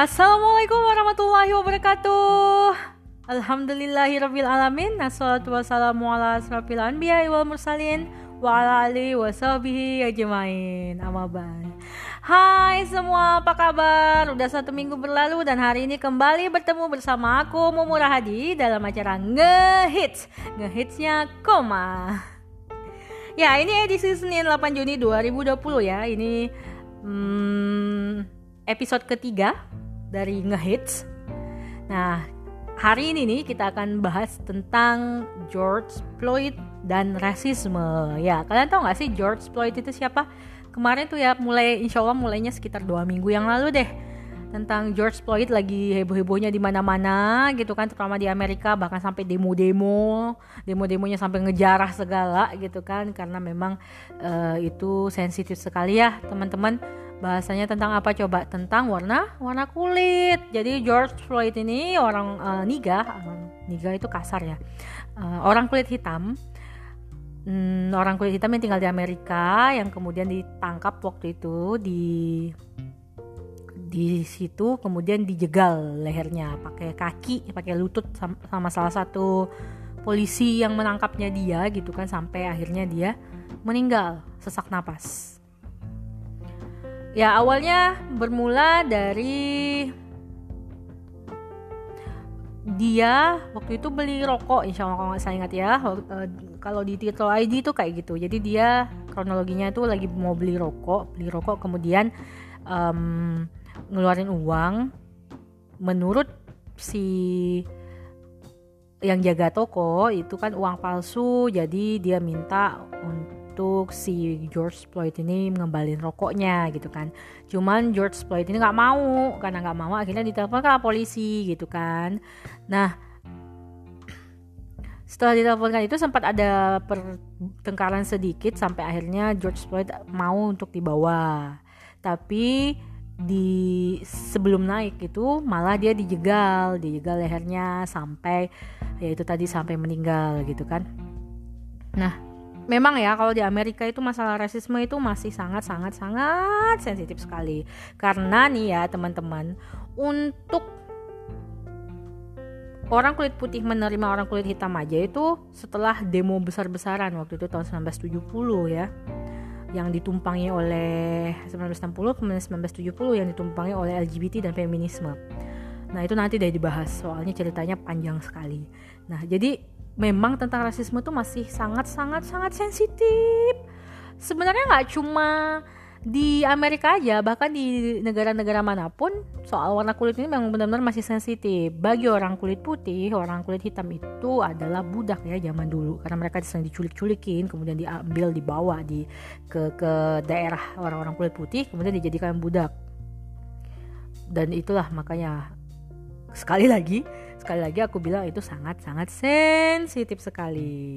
Assalamualaikum warahmatullahi wabarakatuh. Alhamdulillahirabbil alamin. Assalatu wassalamu ala asrofil anbiya wal mursalin wa ala alihi washabihi ajmain. Amma Hai semua, apa kabar? Udah satu minggu berlalu dan hari ini kembali bertemu bersama aku Mumu Rahadi dalam acara Ngehits. Ngehitsnya koma. Ya, ini edisi Senin 8 Juni 2020 ya. Ini hmm, episode ketiga dari Ngehits. Nah, hari ini nih kita akan bahas tentang George Floyd dan rasisme. Ya, kalian tahu nggak sih George Floyd itu siapa? Kemarin tuh ya mulai insya Allah mulainya sekitar dua minggu yang lalu deh tentang George Floyd lagi heboh-hebohnya di mana-mana gitu kan terutama di Amerika bahkan sampai demo-demo demo-demonya sampai ngejarah segala gitu kan karena memang uh, itu sensitif sekali ya teman-teman bahasanya tentang apa coba? Tentang warna warna kulit. Jadi George Floyd ini orang uh, niga uh, niga itu kasar ya. Uh, orang kulit hitam. Um, orang kulit hitam yang tinggal di Amerika yang kemudian ditangkap waktu itu di di situ kemudian dijegal lehernya pakai kaki pakai lutut sama, sama salah satu polisi yang menangkapnya dia gitu kan sampai akhirnya dia meninggal sesak napas Ya awalnya bermula dari dia waktu itu beli rokok insya Allah kalau saya ingat ya. Uh, kalau di Tito ID itu kayak gitu. Jadi dia kronologinya itu lagi mau beli rokok beli rokok kemudian um, ngeluarin uang. Menurut si yang jaga toko itu kan uang palsu jadi dia minta untuk untuk si George Floyd ini ngembalin rokoknya gitu kan. Cuman George Floyd ini nggak mau karena nggak mau akhirnya ditelepon ke polisi gitu kan. Nah setelah diteleponkan itu sempat ada pertengkaran sedikit sampai akhirnya George Floyd mau untuk dibawa. Tapi di sebelum naik itu malah dia dijegal dijegal lehernya sampai ya itu tadi sampai meninggal gitu kan. Nah memang ya kalau di Amerika itu masalah rasisme itu masih sangat sangat sangat sensitif sekali karena nih ya teman-teman untuk orang kulit putih menerima orang kulit hitam aja itu setelah demo besar-besaran waktu itu tahun 1970 ya yang ditumpangi oleh 1960 kemudian 1970 yang ditumpangi oleh LGBT dan feminisme. Nah itu nanti udah dibahas soalnya ceritanya panjang sekali. Nah jadi memang tentang rasisme tuh masih sangat sangat sangat sensitif. Sebenarnya nggak cuma di Amerika aja, bahkan di negara-negara mana pun soal warna kulit ini memang benar-benar masih sensitif. Bagi orang kulit putih, orang kulit hitam itu adalah budak ya zaman dulu karena mereka sering diculik-culikin, kemudian diambil, dibawa di ke ke daerah orang-orang kulit putih, kemudian dijadikan budak. Dan itulah makanya sekali lagi sekali lagi aku bilang itu sangat-sangat sensitif sekali.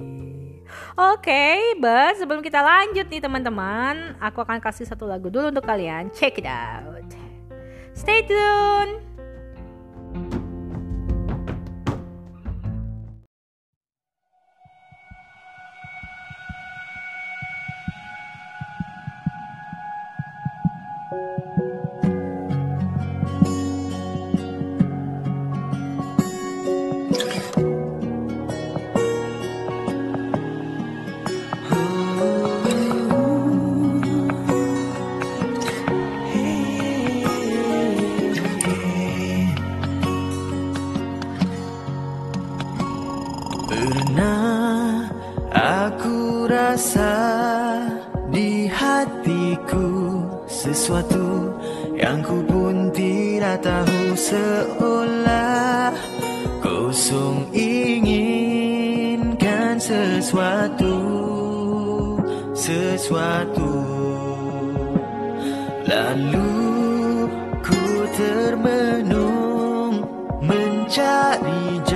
Oke, okay, but sebelum kita lanjut nih teman-teman, aku akan kasih satu lagu dulu untuk kalian. Check it out. Stay tuned. Pernah aku rasa di hatiku sesuatu yang ku pun tidak tahu seolah kosong inginkan sesuatu sesuatu. Lalu ku termenung mencari jalan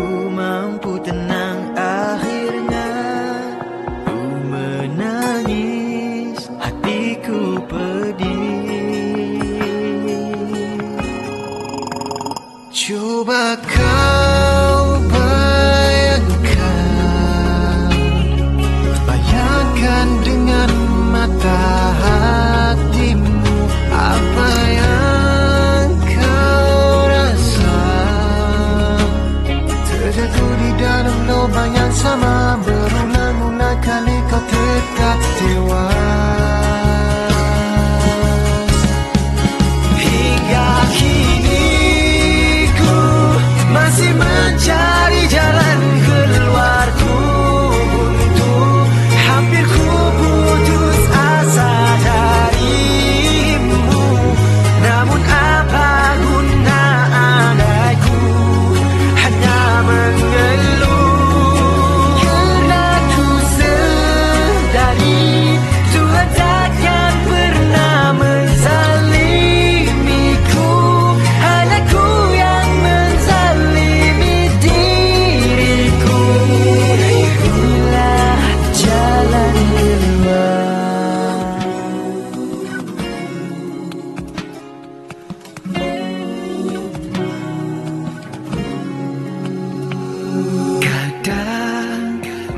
ku mampu tenang akhirnya. Ku menangis hatiku pedih. Coba kau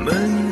Kadang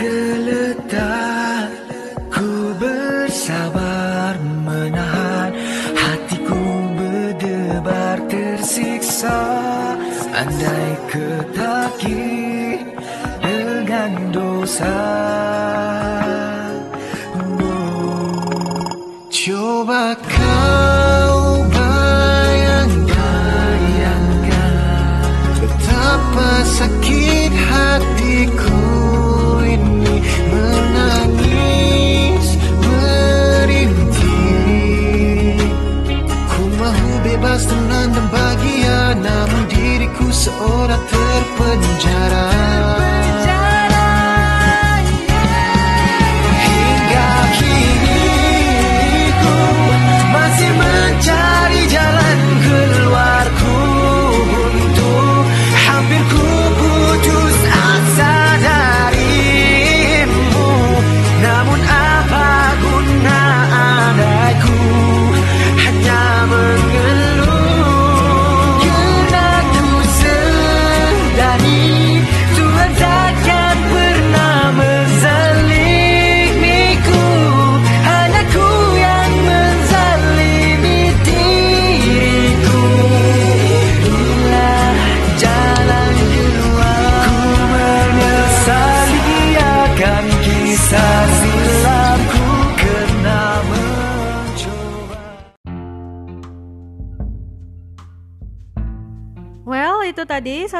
seorang terpenjara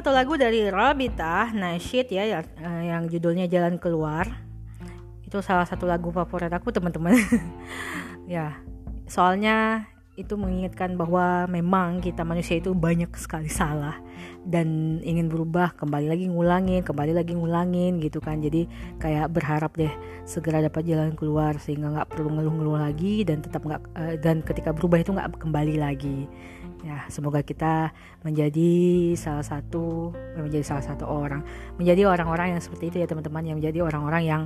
satu lagu dari Rabita Nasyid ya yang, eh, yang judulnya Jalan Keluar. Itu salah satu lagu favorit aku, teman-teman. ya, soalnya itu mengingatkan bahwa memang kita manusia itu banyak sekali salah dan ingin berubah kembali lagi ngulangin kembali lagi ngulangin gitu kan. Jadi kayak berharap deh segera dapat jalan keluar sehingga nggak perlu ngeluh-ngeluh lagi dan tetap nggak eh, dan ketika berubah itu nggak kembali lagi. Ya semoga kita menjadi salah satu menjadi salah satu orang menjadi orang-orang yang seperti itu ya teman-teman yang menjadi orang-orang yang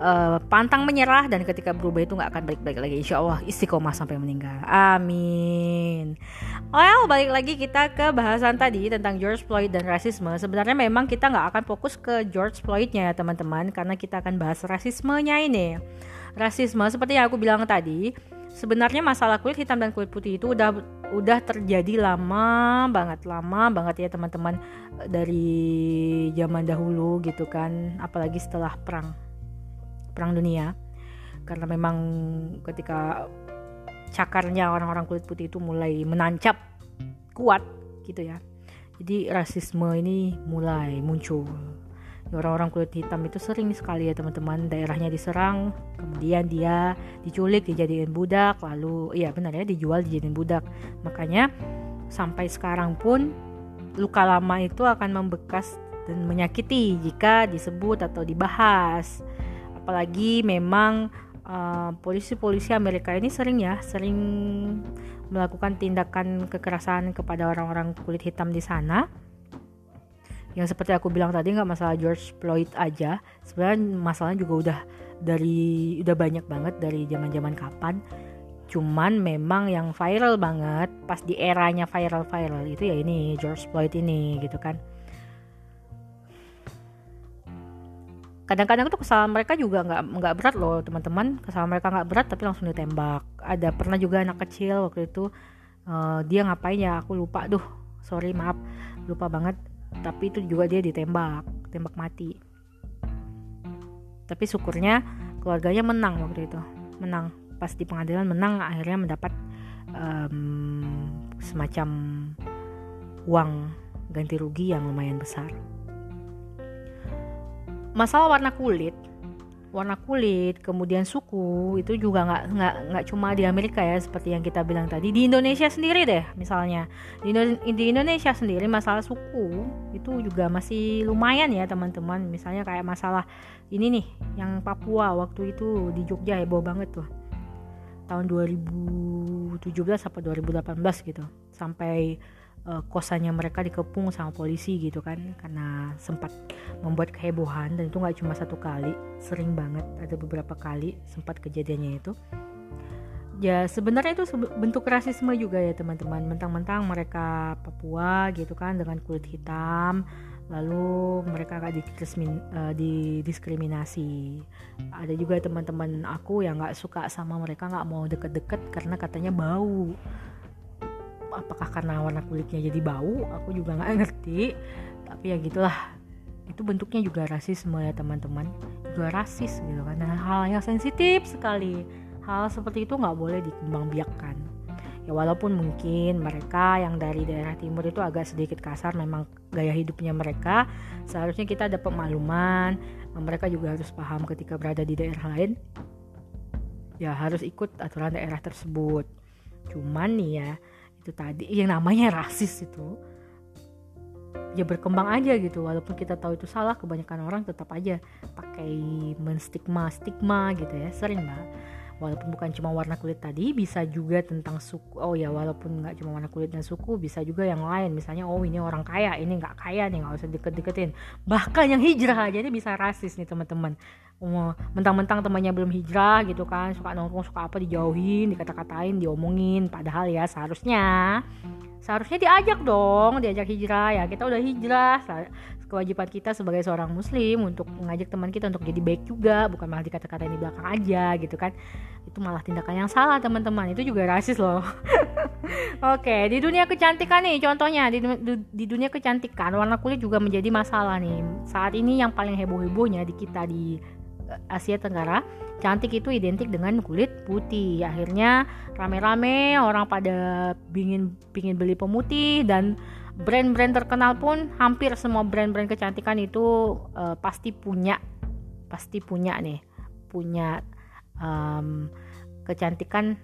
eh, pantang menyerah dan ketika berubah itu nggak akan balik-balik lagi. Insya Allah istiqomah sampai meninggal. Amin. Well balik lagi kita ke bahasan tadi tentang George Floyd dan rasisme. Sebenarnya memang kita nggak akan fokus ke George Floydnya ya teman-teman karena kita akan bahas rasismenya ini. Rasisme seperti yang aku bilang tadi sebenarnya masalah kulit hitam dan kulit putih itu udah udah terjadi lama banget lama banget ya teman-teman dari zaman dahulu gitu kan. Apalagi setelah perang perang dunia. Karena memang ketika cakarnya orang-orang kulit putih itu mulai menancap kuat gitu ya. Jadi rasisme ini mulai muncul. Orang-orang kulit hitam itu sering sekali ya teman-teman. Daerahnya diserang kemudian dia diculik dijadiin budak lalu iya benar ya dijual dijadiin budak. Makanya sampai sekarang pun luka lama itu akan membekas dan menyakiti jika disebut atau dibahas apalagi memang uh, polisi-polisi Amerika ini sering ya sering melakukan tindakan kekerasan kepada orang-orang kulit hitam di sana. Yang seperti aku bilang tadi nggak masalah George Floyd aja. Sebenarnya masalahnya juga udah dari udah banyak banget dari zaman-zaman kapan. Cuman memang yang viral banget pas di eranya viral-viral itu ya ini George Floyd ini gitu kan kadang-kadang tuh kesalahan mereka juga nggak nggak berat loh teman-teman. Kesalahan mereka nggak berat tapi langsung ditembak. Ada pernah juga anak kecil waktu itu uh, dia ngapain ya aku lupa. Duh sorry maaf. Lupa banget. Tapi itu juga dia ditembak tembak mati. Tapi syukurnya keluarganya menang waktu itu. Menang. Pas di pengadilan menang akhirnya mendapat um, semacam uang ganti rugi yang lumayan besar masalah warna kulit warna kulit, kemudian suku itu juga nggak nggak nggak cuma di Amerika ya seperti yang kita bilang tadi. Di Indonesia sendiri deh misalnya. Di, di Indonesia sendiri masalah suku itu juga masih lumayan ya teman-teman. Misalnya kayak masalah ini nih yang Papua waktu itu di Jogja heboh banget tuh. Tahun 2017 apa 2018 gitu. Sampai uh, kosannya mereka dikepung sama polisi gitu kan karena sempat membuat kehebohan dan itu nggak cuma satu kali sering banget ada beberapa kali sempat kejadiannya itu. Ya sebenarnya itu bentuk rasisme juga ya teman-teman. Mentang-mentang mereka Papua gitu kan dengan kulit hitam lalu mereka gak uh, didiskriminasi. Ada juga teman-teman aku yang nggak suka sama mereka nggak mau deket-deket karena katanya bau apakah karena warna kulitnya jadi bau aku juga nggak ngerti. Tapi ya gitulah. Itu bentuknya juga rasisme ya teman-teman. Juga rasis gitu kan. Nah, hal yang sensitif sekali. Hal seperti itu nggak boleh dikembangbiakkan ya walaupun mungkin mereka yang dari daerah timur itu agak sedikit kasar memang gaya hidupnya mereka seharusnya kita dapat makluman mereka juga harus paham ketika berada di daerah lain ya harus ikut aturan daerah tersebut. Cuman nih ya itu tadi. Yang namanya rasis itu ya berkembang aja gitu. Walaupun kita tahu itu salah kebanyakan orang tetap aja pakai menstigma stigma gitu ya. Sering mbak walaupun bukan cuma warna kulit tadi bisa juga tentang suku. Oh ya walaupun nggak cuma warna kulit dan suku bisa juga yang lain. Misalnya oh ini orang kaya ini nggak kaya nih nggak usah deket-deketin. Bahkan yang hijrah aja ini bisa rasis nih teman-teman mentang-mentang temannya belum hijrah gitu kan suka nongkrong suka apa dijauhin dikata-katain diomongin. Padahal ya seharusnya seharusnya diajak dong diajak hijrah. Ya kita udah hijrah. Kewajiban kita sebagai seorang muslim untuk mengajak teman kita untuk jadi baik juga. Bukan malah dikata-katain di belakang aja gitu kan. Itu malah tindakan yang salah teman-teman. Itu juga rasis loh. Oke di dunia kecantikan nih contohnya. Di, di dunia kecantikan warna kulit juga menjadi masalah nih. Saat ini yang paling heboh-hebohnya di kita di Asia Tenggara cantik itu identik dengan kulit putih. Akhirnya rame-rame orang pada pingin pingin beli pemutih dan brand-brand terkenal pun hampir semua brand-brand kecantikan itu uh, pasti punya pasti punya nih punya um, kecantikan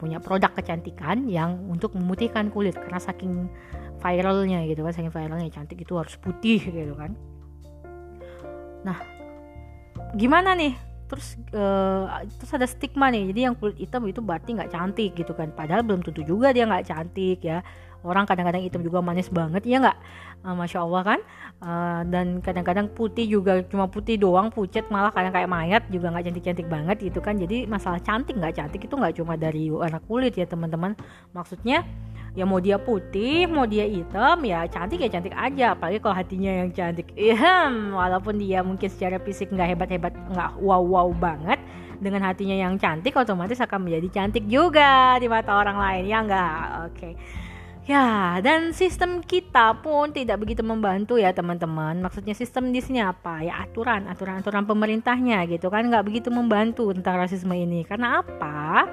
punya produk kecantikan yang untuk memutihkan kulit. Karena saking viralnya gitu kan saking viralnya cantik itu harus putih gitu kan. Nah gimana nih? Terus uh, terus ada stigma nih. Jadi yang kulit hitam itu berarti nggak cantik gitu kan. Padahal belum tentu juga dia nggak cantik ya orang kadang-kadang hitam juga manis banget ya nggak? Uh, masya allah kan? Uh, dan kadang-kadang putih juga cuma putih doang pucet malah kadang kayak mayat juga nggak cantik-cantik banget gitu kan. Jadi masalah cantik nggak cantik itu nggak cuma dari warna kulit ya teman-teman. Maksudnya ya mau dia putih mau dia hitam ya cantik ya cantik aja. Apalagi kalau hatinya yang cantik iya walaupun dia mungkin secara fisik nggak hebat hebat nggak wow wow banget dengan hatinya yang cantik otomatis akan menjadi cantik juga di mata orang lain ya enggak oke. okay. Ya, dan sistem kita pun tidak begitu membantu ya teman-teman. Maksudnya sistem di sini apa? Ya aturan, aturan-aturan pemerintahnya gitu kan nggak begitu membantu tentang rasisme ini. Karena apa?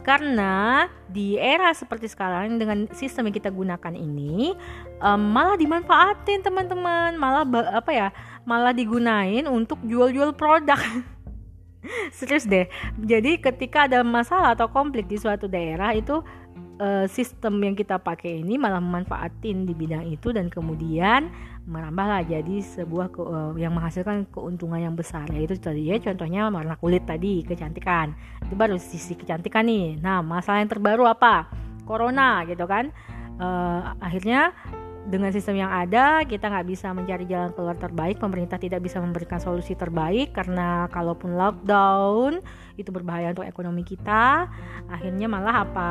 Karena di era seperti sekarang dengan sistem yang kita gunakan ini um, malah dimanfaatin teman-teman, malah apa ya? Malah digunain untuk jual-jual produk. Serius deh. Jadi ketika ada masalah atau konflik di suatu daerah itu uh, sistem yang kita pakai ini malah memanfaatin di bidang itu dan kemudian merambahlah jadi sebuah ke, uh, yang menghasilkan keuntungan yang besar. Yaitu tadi ya contohnya warna kulit tadi kecantikan. Itu baru sisi kecantikan nih. Nah masalah yang terbaru apa? Corona gitu kan? Uh, akhirnya dengan sistem yang ada kita nggak bisa mencari jalan keluar terbaik. Pemerintah tidak bisa memberikan solusi terbaik karena kalaupun lockdown itu berbahaya untuk ekonomi kita. Akhirnya malah apa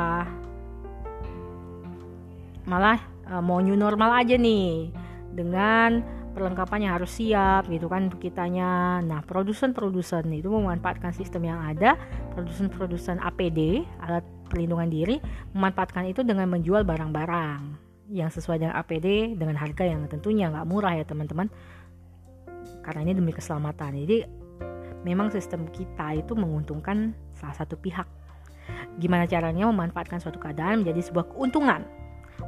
malah uh, mau new normal aja nih dengan perlengkapan yang harus siap gitu kan untuk kitanya. Nah, produsen-produsen itu memanfaatkan sistem yang ada, produsen-produsen APD, alat perlindungan diri, memanfaatkan itu dengan menjual barang-barang yang sesuai dengan APD dengan harga yang tentunya nggak murah ya teman-teman. Karena ini demi keselamatan. Jadi memang sistem kita itu menguntungkan salah satu pihak. Gimana caranya memanfaatkan suatu keadaan menjadi sebuah keuntungan,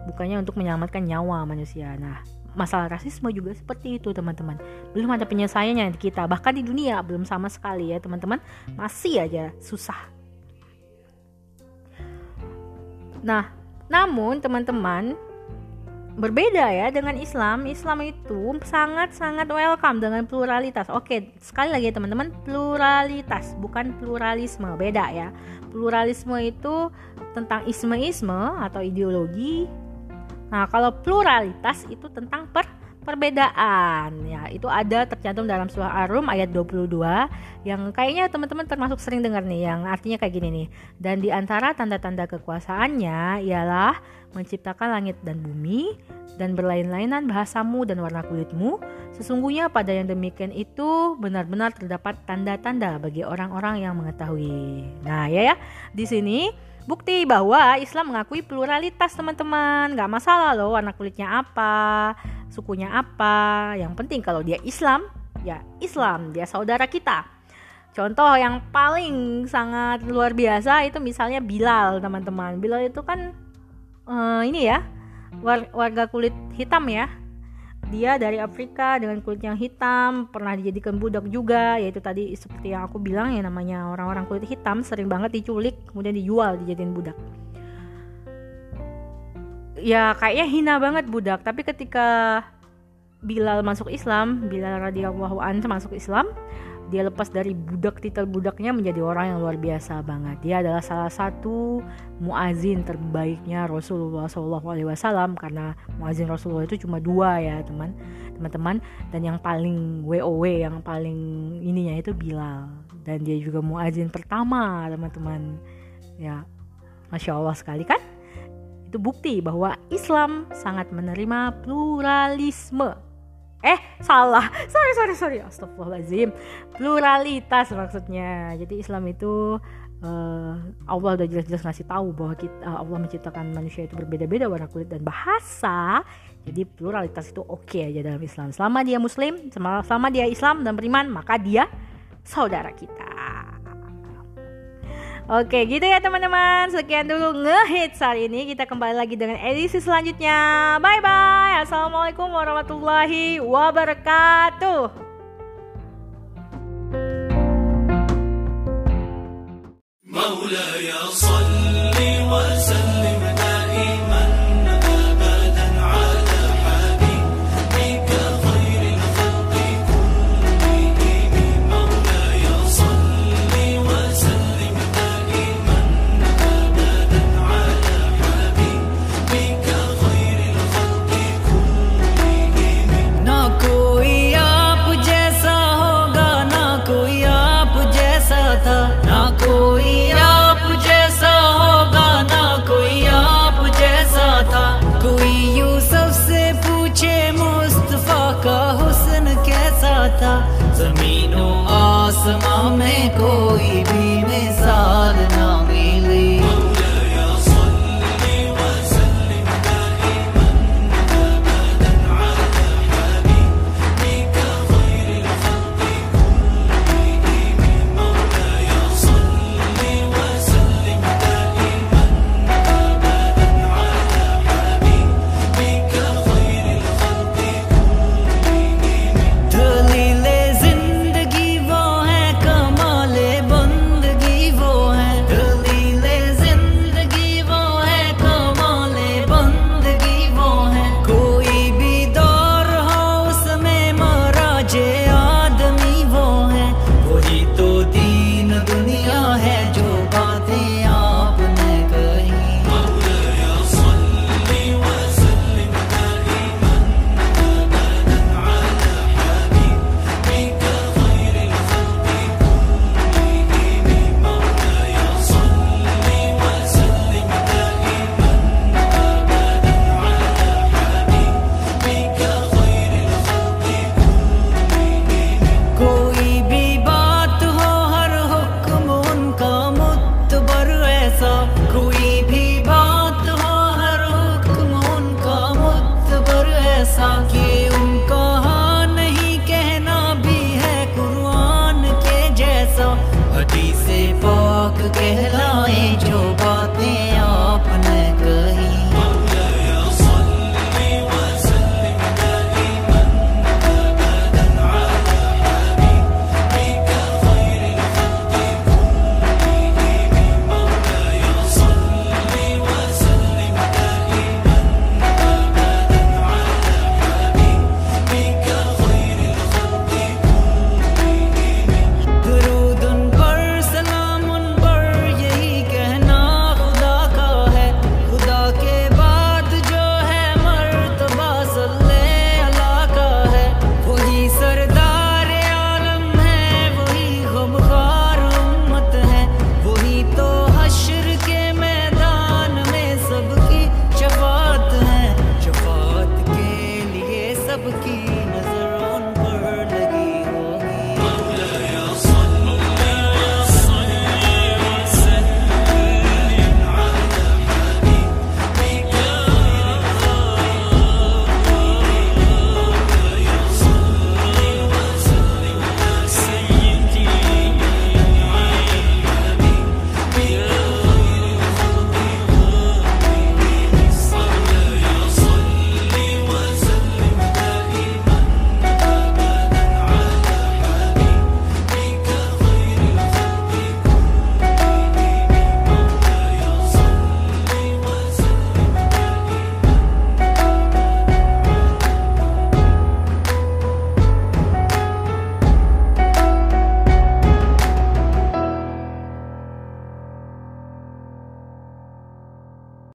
bukannya untuk menyelamatkan nyawa manusia. Nah, masalah rasisme juga seperti itu teman-teman belum ada penyelesaiannya di kita bahkan di dunia belum sama sekali ya teman-teman masih aja susah nah namun teman-teman berbeda ya dengan Islam. Islam itu sangat-sangat welcome dengan pluralitas. Oke, sekali lagi ya teman-teman, pluralitas bukan pluralisme, beda ya. Pluralisme itu tentang isme-isme atau ideologi. Nah, kalau pluralitas itu tentang per perbedaan. Ya itu ada tercantum dalam surah Ar-Rum ayat 22 yang kayaknya teman-teman termasuk sering dengar nih yang artinya kayak gini nih. Dan di antara tanda-tanda kekuasaannya ialah menciptakan langit dan bumi dan berlain-lainan bahasamu dan warna kulitmu. Sesungguhnya pada yang demikian itu benar-benar terdapat tanda-tanda bagi orang-orang yang mengetahui. Nah ya ya. Di sini Bukti bahwa Islam mengakui pluralitas teman-teman. Gak masalah loh warna kulitnya apa Sukunya apa. Yang penting kalau dia Islam Ya Islam, dia saudara kita. Contoh yang paling sangat luar biasa itu misalnya Bilal teman-teman. Bilal itu kan uh, ini ya warga kulit hitam ya dia dari Afrika dengan kulit yang hitam pernah dijadikan budak juga yaitu tadi seperti yang aku bilang ya namanya orang-orang kulit hitam sering banget diculik kemudian dijual dijadiin budak. Ya kayaknya hina banget budak tapi ketika Bilal masuk Islam Bilal radhiyallahu anhu masuk Islam dia lepas dari budak titel budaknya menjadi orang yang luar biasa banget. Dia adalah salah satu muazin terbaiknya Rasulullah SAW karena muazin Rasulullah itu cuma dua ya teman teman-teman. Dan yang paling WOW yang paling ininya itu Bilal. Dan dia juga muazin pertama teman-teman. Ya masya Allah sekali kan? Itu bukti bahwa Islam sangat menerima pluralisme eh salah. Sorry sorry sorry. Astagfirullahaladzim. Pluralitas maksudnya. Jadi Islam itu uh, Allah udah jelas-jelas ngasih tahu bahwa kita, uh, Allah menciptakan manusia itu berbeda-beda warna kulit dan bahasa. Jadi pluralitas itu oke okay aja dalam Islam. Selama dia muslim selama dia Islam dan beriman maka dia saudara kita Oke gitu ya teman-teman. Sekian dulu ngehits hari ini. Kita kembali lagi dengan edisi selanjutnya. Bye bye Assalamualaikum warahmatullahi wabarakatuh आसमां में कोई भी